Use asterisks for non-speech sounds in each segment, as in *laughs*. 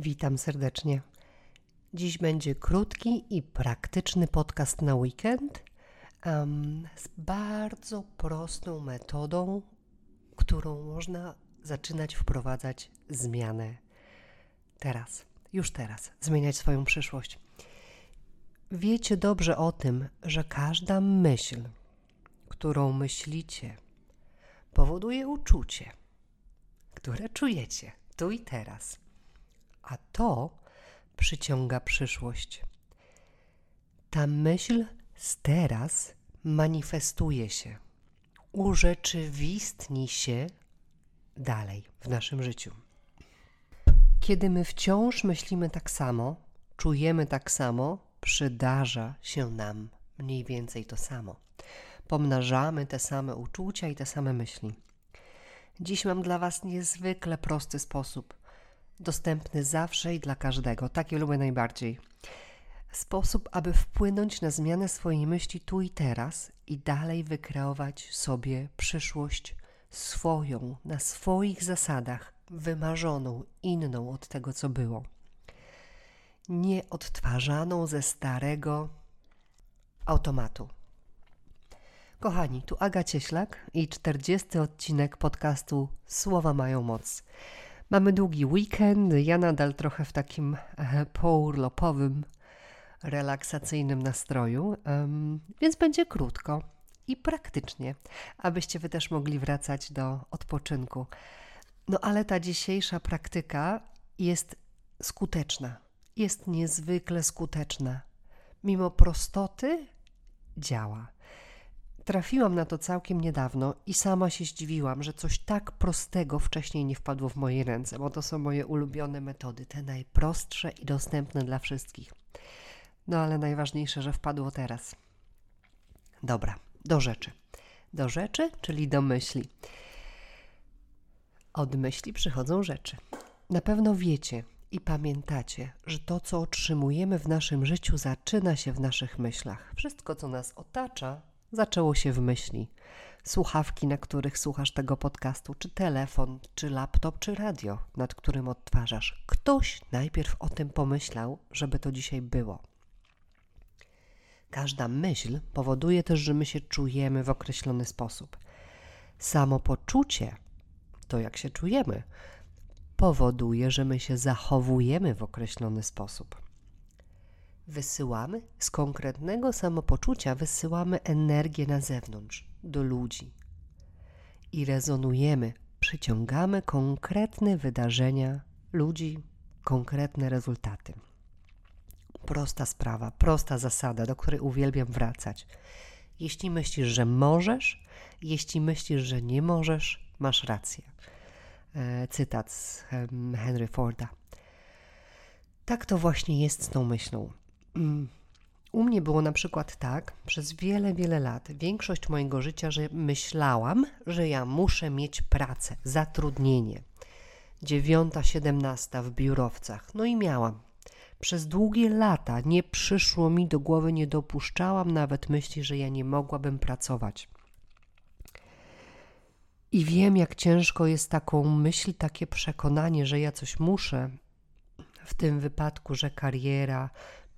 Witam serdecznie. Dziś będzie krótki i praktyczny podcast na weekend um, z bardzo prostą metodą, którą można zaczynać wprowadzać zmianę teraz, już teraz, zmieniać swoją przyszłość. Wiecie dobrze o tym, że każda myśl, którą myślicie, powoduje uczucie, które czujecie tu i teraz, a to przyciąga przyszłość. Ta myśl z teraz manifestuje się, urzeczywistni się dalej w naszym życiu. Kiedy my wciąż myślimy tak samo, czujemy tak samo, przydarza się nam mniej więcej to samo. Pomnażamy te same uczucia i te same myśli. Dziś mam dla Was niezwykle prosty sposób, dostępny zawsze i dla każdego. Taki lubię najbardziej. Sposób, aby wpłynąć na zmianę swojej myśli tu i teraz i dalej wykreować sobie przyszłość swoją, na swoich zasadach, wymarzoną, inną od tego, co było. Nie odtwarzaną ze starego automatu. Kochani, tu Aga Cieślak i 40 odcinek podcastu Słowa mają moc. Mamy długi weekend, ja nadal trochę w takim e, pourlopowym, relaksacyjnym nastroju, więc będzie krótko i praktycznie, abyście wy też mogli wracać do odpoczynku. No ale ta dzisiejsza praktyka jest skuteczna, jest niezwykle skuteczna. Mimo prostoty działa. Trafiłam na to całkiem niedawno i sama się zdziwiłam, że coś tak prostego wcześniej nie wpadło w moje ręce, bo to są moje ulubione metody, te najprostsze i dostępne dla wszystkich. No ale najważniejsze, że wpadło teraz. Dobra, do rzeczy. Do rzeczy, czyli do myśli. Od myśli przychodzą rzeczy. Na pewno wiecie i pamiętacie, że to, co otrzymujemy w naszym życiu, zaczyna się w naszych myślach. Wszystko, co nas otacza, zaczęło się w myśli. Słuchawki, na których słuchasz tego podcastu, czy telefon, czy laptop, czy radio, nad którym odtwarzasz. Ktoś najpierw o tym pomyślał, żeby to dzisiaj było. Każda myśl powoduje też, że my się czujemy w określony sposób. Samopoczucie, to jak się czujemy, powoduje, że my się zachowujemy w określony sposób wysyłamy z konkretnego samopoczucia, wysyłamy energię na zewnątrz, do ludzi i rezonujemy, przyciągamy konkretne wydarzenia, ludzi, konkretne rezultaty. Prosta sprawa, prosta zasada, do której uwielbiam wracać. Jeśli myślisz, że możesz, jeśli myślisz, że nie możesz, masz rację. E, cytat z Henry Forda. Tak to właśnie jest z tą myślą. Mm. U mnie było na przykład tak przez wiele, wiele lat, większość mojego życia, że myślałam, że ja muszę mieć pracę, zatrudnienie. Dziewiąta, siedemnasta w biurowcach. No i miałam. Przez długie lata nie przyszło mi do głowy, nie dopuszczałam nawet myśli, że ja nie mogłabym pracować. I wiem, jak ciężko jest taką myśl, takie przekonanie, że ja coś muszę. W tym wypadku, że kariera,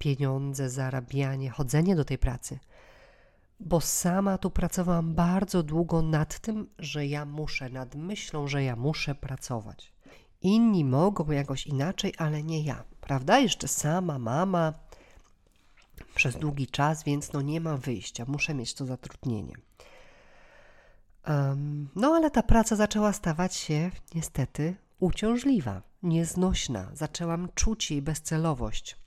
pieniądze, zarabianie, chodzenie do tej pracy. Bo sama tu pracowałam bardzo długo nad tym, że ja muszę, nad myślą, że ja muszę pracować. Inni mogą jakoś inaczej, ale nie ja, prawda? Jeszcze sama mama przez długi czas, więc no nie ma wyjścia, muszę mieć to zatrudnienie. Um, no ale ta praca zaczęła stawać się niestety uciążliwa, nieznośna. Zaczęłam czuć jej bezcelowość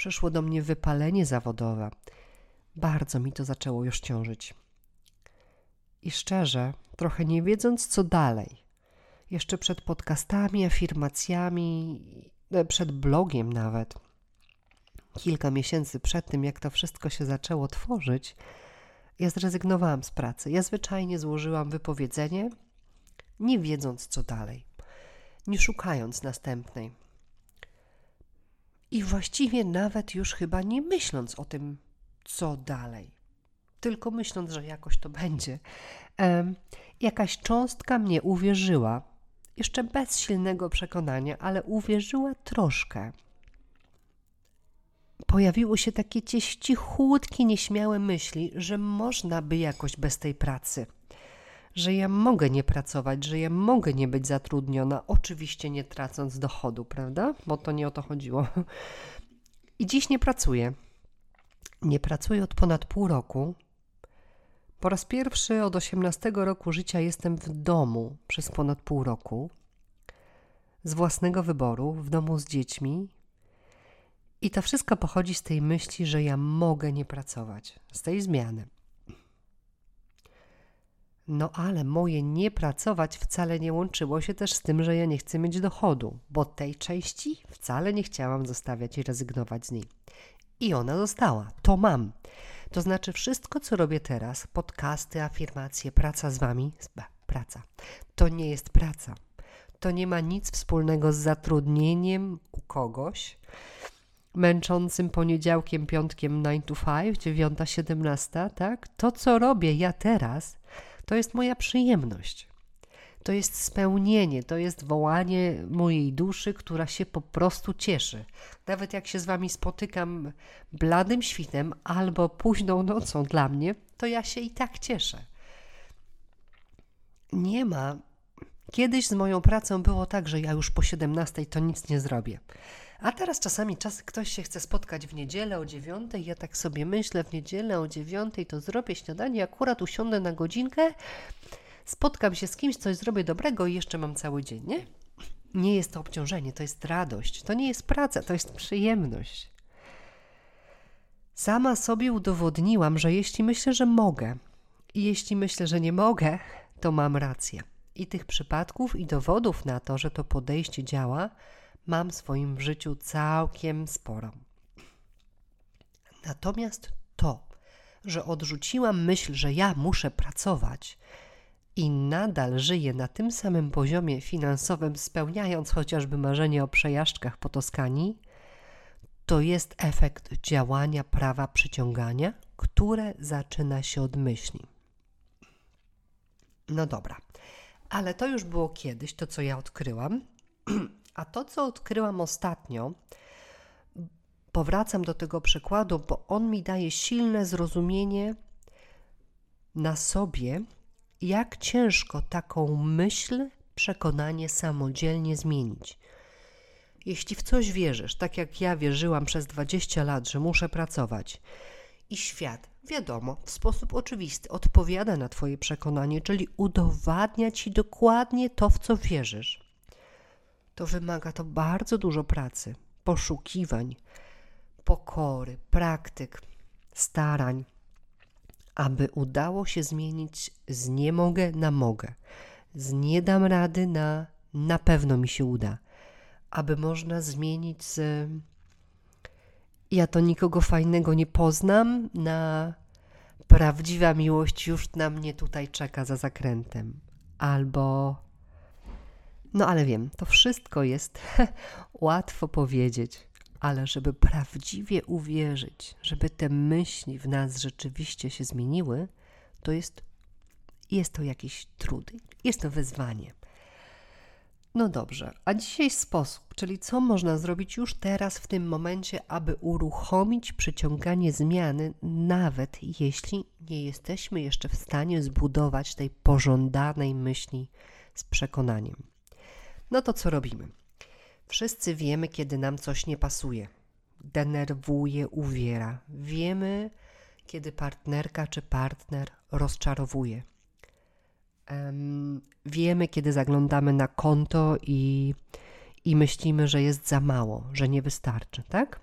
przyszło do mnie wypalenie zawodowe. Bardzo mi to zaczęło już ciążyć. I szczerze, trochę nie wiedząc co dalej, jeszcze przed podcastami, afirmacjami, e, przed blogiem nawet, kilka miesięcy przed tym, jak to wszystko się zaczęło tworzyć, ja zrezygnowałam z pracy. Ja zwyczajnie złożyłam wypowiedzenie, nie wiedząc co dalej, nie szukając następnej i właściwie nawet już chyba nie myśląc o tym, co dalej, tylko myśląc, że jakoś to będzie. jakaś cząstka mnie uwierzyła, jeszcze bez silnego przekonania, ale uwierzyła troszkę. Pojawiły się takie cichutkie, nieśmiałe myśli, że można by jakoś bez tej pracy – że ja mogę nie pracować, że ja mogę nie być zatrudniona, oczywiście nie tracąc dochodu, prawda? Bo to nie o to chodziło. I dziś nie pracuję. Nie pracuję od ponad pół roku. Po raz pierwszy od 18 roku życia jestem w domu przez ponad pół roku. Z własnego wyboru, w domu z dziećmi. I to wszystko pochodzi z tej myśli, że ja mogę nie pracować, z tej zmiany. No ale moje nie pracować wcale nie łączyło się też z tym, że ja nie chcę mieć dochodu, bo tej części wcale nie chciałam zostawiać i rezygnować z niej. I ona została. To mam. To znaczy wszystko, co robię teraz, podcasty, afirmacje, praca z wami, praca, to nie jest praca. To nie ma nic wspólnego z zatrudnieniem u kogoś, męczącym poniedziałkiem, piątkiem 9 to 5, 9, 17, tak? To, co robię ja teraz, to jest moja przyjemność. To jest spełnienie, to jest wołanie mojej duszy, która się po prostu cieszy. Nawet jak się z wami spotykam bladym świtem albo późną nocą dla mnie, to ja się i tak cieszę. Nie ma. Kiedyś z moją pracą było tak, że ja już po 17 to nic nie zrobię. A teraz czasami czas, ktoś się chce spotkać w niedzielę o dziewiątej, ja tak sobie myślę, w niedzielę o dziewiątej to zrobię śniadanie, akurat usiądę na godzinkę, spotkam się z kimś, coś zrobię dobrego i jeszcze mam cały dzień, nie? Nie jest to obciążenie, to jest radość, to nie jest praca, to jest przyjemność. Sama sobie udowodniłam, że jeśli myślę, że mogę i jeśli myślę, że nie mogę, to mam rację. I tych przypadków i dowodów na to, że to podejście działa, mam w swoim życiu całkiem sporo. Natomiast to, że odrzuciłam myśl, że ja muszę pracować i nadal żyję na tym samym poziomie finansowym, spełniając chociażby marzenie o przejażdżkach po Toskanii, to jest efekt działania prawa przyciągania, które zaczyna się od myśli. No dobra, ale to już było kiedyś, to co ja odkryłam. *clears throat* A to, co odkryłam ostatnio, powracam do tego przykładu, bo on mi daje silne zrozumienie na sobie, jak ciężko taką myśl, przekonanie samodzielnie zmienić. Jeśli w coś wierzysz, tak jak ja wierzyłam przez 20 lat, że muszę pracować, i świat, wiadomo, w sposób oczywisty odpowiada na Twoje przekonanie, czyli udowadnia Ci dokładnie to, w co wierzysz to wymaga to bardzo dużo pracy, poszukiwań, pokory, praktyk, starań, aby udało się zmienić z nie mogę na mogę, z nie dam rady na na pewno mi się uda, aby można zmienić z ja to nikogo fajnego nie poznam na prawdziwa miłość już na mnie tutaj czeka za zakrętem, albo no ale wiem, to wszystko jest *laughs* łatwo powiedzieć, ale żeby prawdziwie uwierzyć, żeby te myśli w nas rzeczywiście się zmieniły, to jest, jest to jakiś trud, jest to wyzwanie. No dobrze, a dzisiaj sposób, czyli co można zrobić już teraz, w tym momencie, aby uruchomić przyciąganie zmiany, nawet jeśli nie jesteśmy jeszcze w stanie zbudować tej pożądanej myśli z przekonaniem no to co robimy? Wszyscy wiemy, kiedy nam coś nie pasuje, denerwuje, uwiera. Wiemy, kiedy partnerka czy partner rozczarowuje. Um, wiemy, kiedy zaglądamy na konto i, i myślimy, że jest za mało, że nie wystarczy, tak?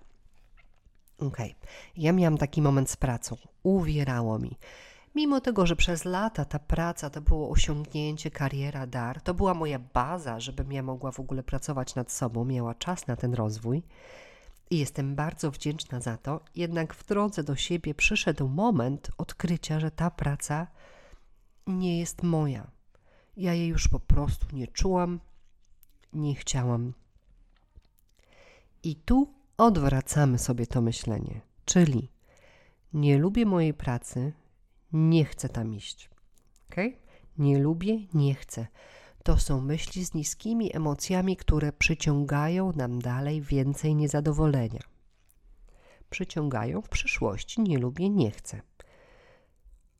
Okej. Okay. Ja miałam taki moment z pracą. Uwierało mi. Mimo tego, że przez lata ta praca to było osiągnięcie, kariera, dar, to była moja baza, żebym ja mogła w ogóle pracować nad sobą, miała czas na ten rozwój i jestem bardzo wdzięczna za to, jednak w drodze do siebie przyszedł moment odkrycia, że ta praca nie jest moja. Ja jej już po prostu nie czułam, nie chciałam. I tu odwracamy sobie to myślenie, czyli nie lubię mojej pracy, nie chcę tam iść. ok? Nie lubię, nie chcę. To są myśli z niskimi emocjami, które przyciągają nam dalej więcej niezadowolenia. Przyciągają w przyszłości, nie lubię, nie chcę.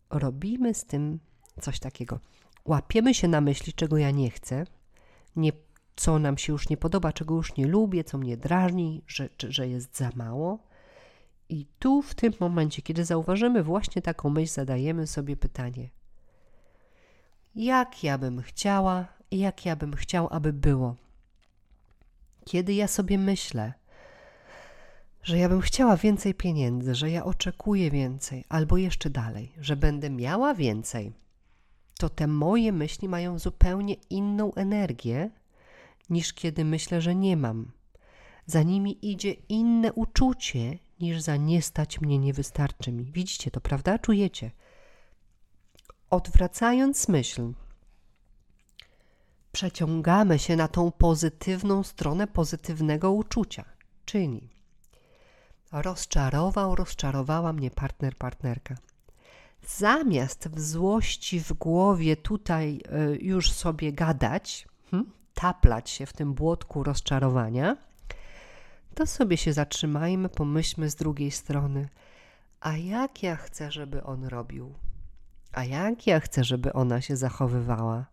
Robimy z tym coś takiego. Łapiemy się na myśli, czego ja nie chcę, nie, co nam się już nie podoba, czego już nie lubię, co mnie drażni, że, że jest za mało. I tu, w tym momencie, kiedy zauważymy właśnie taką myśl, zadajemy sobie pytanie: jak ja bym chciała jak ja bym chciał, aby było. Kiedy ja sobie myślę, że ja bym chciała więcej pieniędzy, że ja oczekuję więcej, albo jeszcze dalej, że będę miała więcej, to te moje myśli mają zupełnie inną energię niż kiedy myślę, że nie mam. Za nimi idzie inne uczucie niż za nie stać mnie, nie wystarczy mi. Widzicie to, prawda? Czujecie? Odwracając myśl, przeciągamy się na tą pozytywną stronę pozytywnego uczucia. Czyli rozczarował, rozczarowała mnie partner, partnerka. Zamiast w złości w głowie tutaj y, już sobie gadać, hmm, taplać się w tym błotku rozczarowania, to sobie się zatrzymajmy, pomyślmy z drugiej strony, a jak ja chcę, żeby on robił? A jak ja chcę, żeby ona się zachowywała?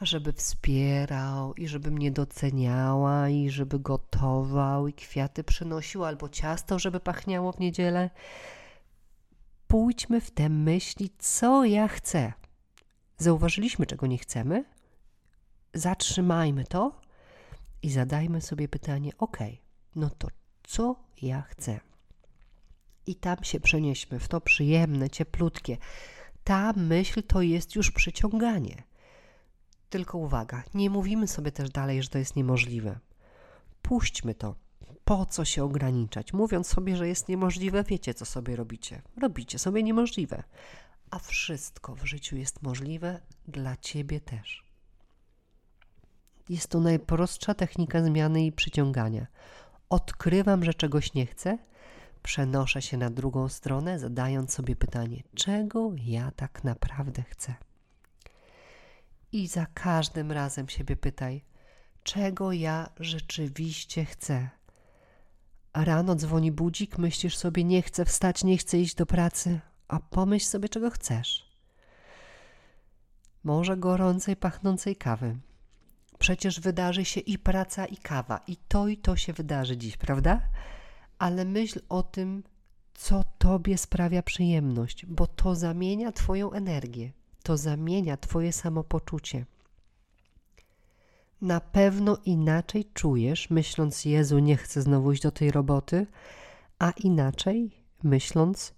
żeby wspierał i żeby mnie doceniała i żeby gotował i kwiaty przynosił albo ciasto, żeby pachniało w niedzielę. Pójdźmy w te myśli, co ja chcę. Zauważyliśmy, czego nie chcemy? Zatrzymajmy to i zadajmy sobie pytanie: OK, no to co ja chcę? I tam się przenieśmy w to przyjemne, cieplutkie. Ta myśl to jest już przyciąganie. Tylko uwaga, nie mówimy sobie też dalej, że to jest niemożliwe. Puśćmy to. Po co się ograniczać? Mówiąc sobie, że jest niemożliwe, wiecie, co sobie robicie. Robicie sobie niemożliwe. A wszystko w życiu jest możliwe dla ciebie też. Jest to najprostsza technika zmiany i przyciągania. Odkrywam, że czegoś nie chcę, przenoszę się na drugą stronę, zadając sobie pytanie, czego ja tak naprawdę chcę. I za każdym razem siebie pytaj, czego ja rzeczywiście chcę. A rano dzwoni budzik, myślisz sobie, nie chcę wstać, nie chcę iść do pracy, a pomyśl sobie, czego chcesz. Może gorącej, pachnącej kawy. Przecież wydarzy się i praca, i kawa, i to, i to się wydarzy dziś, prawda? Ale myśl o tym, co tobie sprawia przyjemność, bo to zamienia Twoją energię to zamienia Twoje samopoczucie. Na pewno inaczej czujesz, myśląc: Jezu, nie chcę znowu iść do tej roboty, a inaczej myśląc: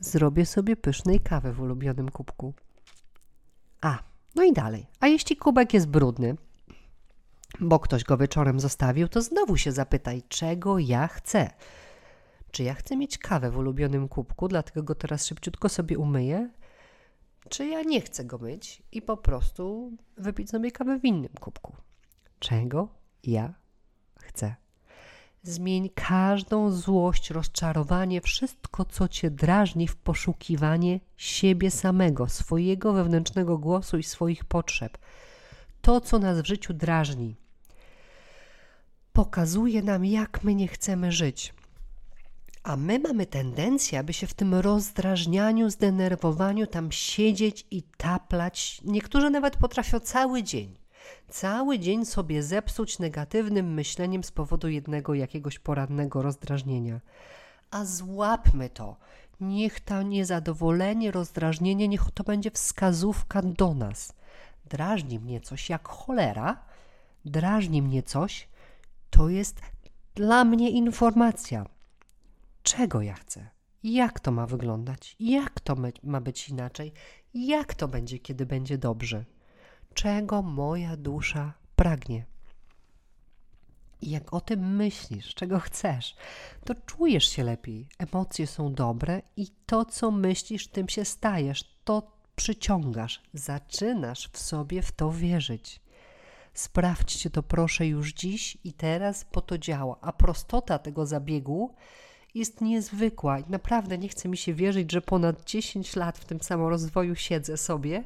Zrobię sobie pysznej kawy w ulubionym kubku. A, no i dalej. A jeśli kubek jest brudny, bo ktoś go wieczorem zostawił, to znowu się zapytaj, czego ja chcę. Czy ja chcę mieć kawę w ulubionym kubku, dlatego go teraz szybciutko sobie umyję? czy ja nie chcę go myć i po prostu wypić sobie kawę w innym kubku. Czego ja chcę. Zmień każdą złość, rozczarowanie, wszystko, co cię drażni w poszukiwanie siebie samego, swojego wewnętrznego głosu i swoich potrzeb. To, co nas w życiu drażni, pokazuje nam, jak my nie chcemy żyć. A my mamy tendencję, aby się w tym rozdrażnianiu, zdenerwowaniu tam siedzieć i taplać. Niektórzy nawet potrafią cały dzień. Cały dzień sobie zepsuć negatywnym myśleniem z powodu jednego jakiegoś porannego rozdrażnienia. A złapmy to. Niech to niezadowolenie, rozdrażnienie, niech to będzie wskazówka do nas. Drażni mnie coś jak cholera, drażni mnie coś, to jest dla mnie informacja. Czego ja chcę, jak to ma wyglądać, jak to ma być inaczej, jak to będzie, kiedy będzie dobrze, czego moja dusza pragnie. Jak o tym myślisz, czego chcesz, to czujesz się lepiej, emocje są dobre i to, co myślisz, tym się stajesz, to przyciągasz, zaczynasz w sobie w to wierzyć. Sprawdźcie to proszę już dziś i teraz, bo to działa. A prostota tego zabiegu jest niezwykła i naprawdę nie chce mi się wierzyć, że ponad 10 lat w tym samym rozwoju siedzę sobie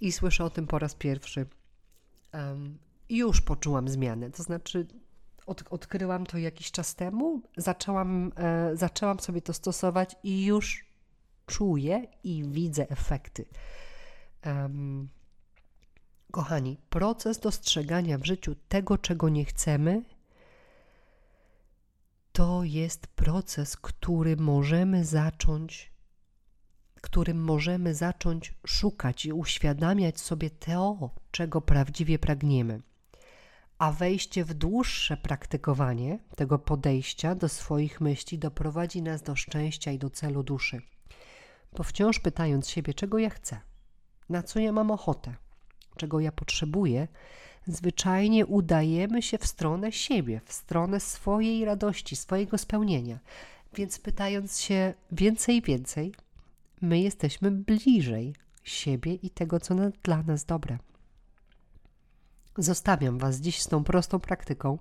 i słyszę o tym po raz pierwszy. um, już poczułam zmianę. To znaczy, od, odkryłam to jakiś czas temu, zaczęłam, e, zaczęłam sobie to stosować i już czuję i widzę efekty. Um, kochani, proces dostrzegania w życiu tego, czego nie chcemy, to jest proces, który możemy zacząć, którym możemy zacząć szukać i uświadamiać sobie to, czego prawdziwie pragniemy. A wejście w dłuższe praktykowanie tego podejścia do swoich myśli doprowadzi nas do szczęścia i do celu duszy. Bo wciąż pytając siebie, czego ja chcę, na co ja mam ochotę, czego ja potrzebuję, zwyczajnie udajemy się w stronę siebie, w stronę swojej radości, swojego spełnienia. Więc pytając się więcej i więcej, my jesteśmy bliżej siebie i tego, co dla nas dobre. Zostawiam Was dziś z tą prostą praktyką.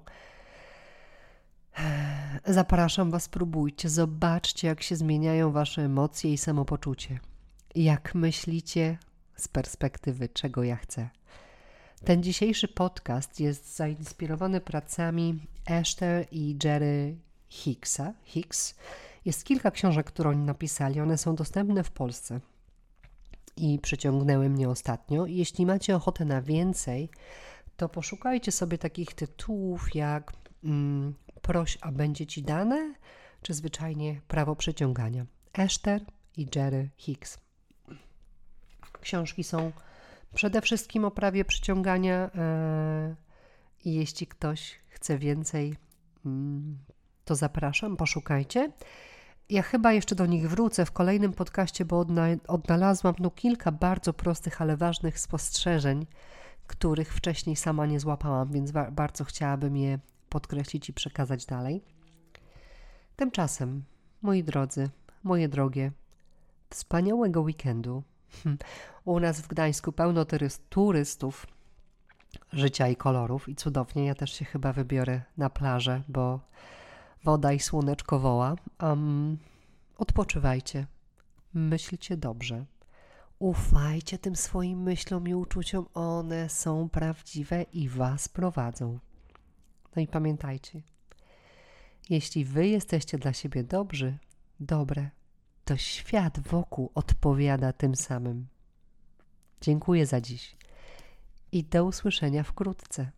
Zapraszam Was, spróbujcie, zobaczcie, jak się zmieniają Wasze emocje i samopoczucie. Jak myślicie z perspektywy, czego ja chcę. Ten dzisiejszy podcast jest zainspirowany pracami Esther i Jerry Hicksa. Hicks. Jest kilka książek, które oni napisali. One są dostępne w Polsce i przyciągnęły mnie ostatnio. Jeśli macie ochotę na więcej, to poszukajcie sobie takich tytułów jak mm, Proś, a będzie ci dane, czy zwyczajnie Prawo przyciągania. Esther i Jerry Hicks. Książki są przede wszystkim o prawie przyciągania. E, I jeśli ktoś chce więcej, mm, to zapraszam, poszukajcie. Ja chyba jeszcze do nich wrócę w kolejnym podcaście, bo odnalazłam tu kilka bardzo prostych, ale ważnych spostrzeżeń, których wcześniej sama nie złapałam, więc bardzo chciałabym je podkreślić i przekazać dalej. Tymczasem, moi drodzy, moje drogie, wspaniałego weekendu. U nas w Gdańsku pełno turystów, życia i kolorów i cudownie. Ja też się chyba wybiorę na plażę, bo woda i słoneczko woła. Um, odpoczywajcie, myślcie dobrze. Ufajcie tym swoim myślom i uczuciom, one są prawdziwe i was prowadzą. No i pamiętajcie, jeśli wy jesteście dla siebie dobrzy, dobre, to świat wokół odpowiada tym samym. Dziękuję za dziś i do usłyszenia wkrótce.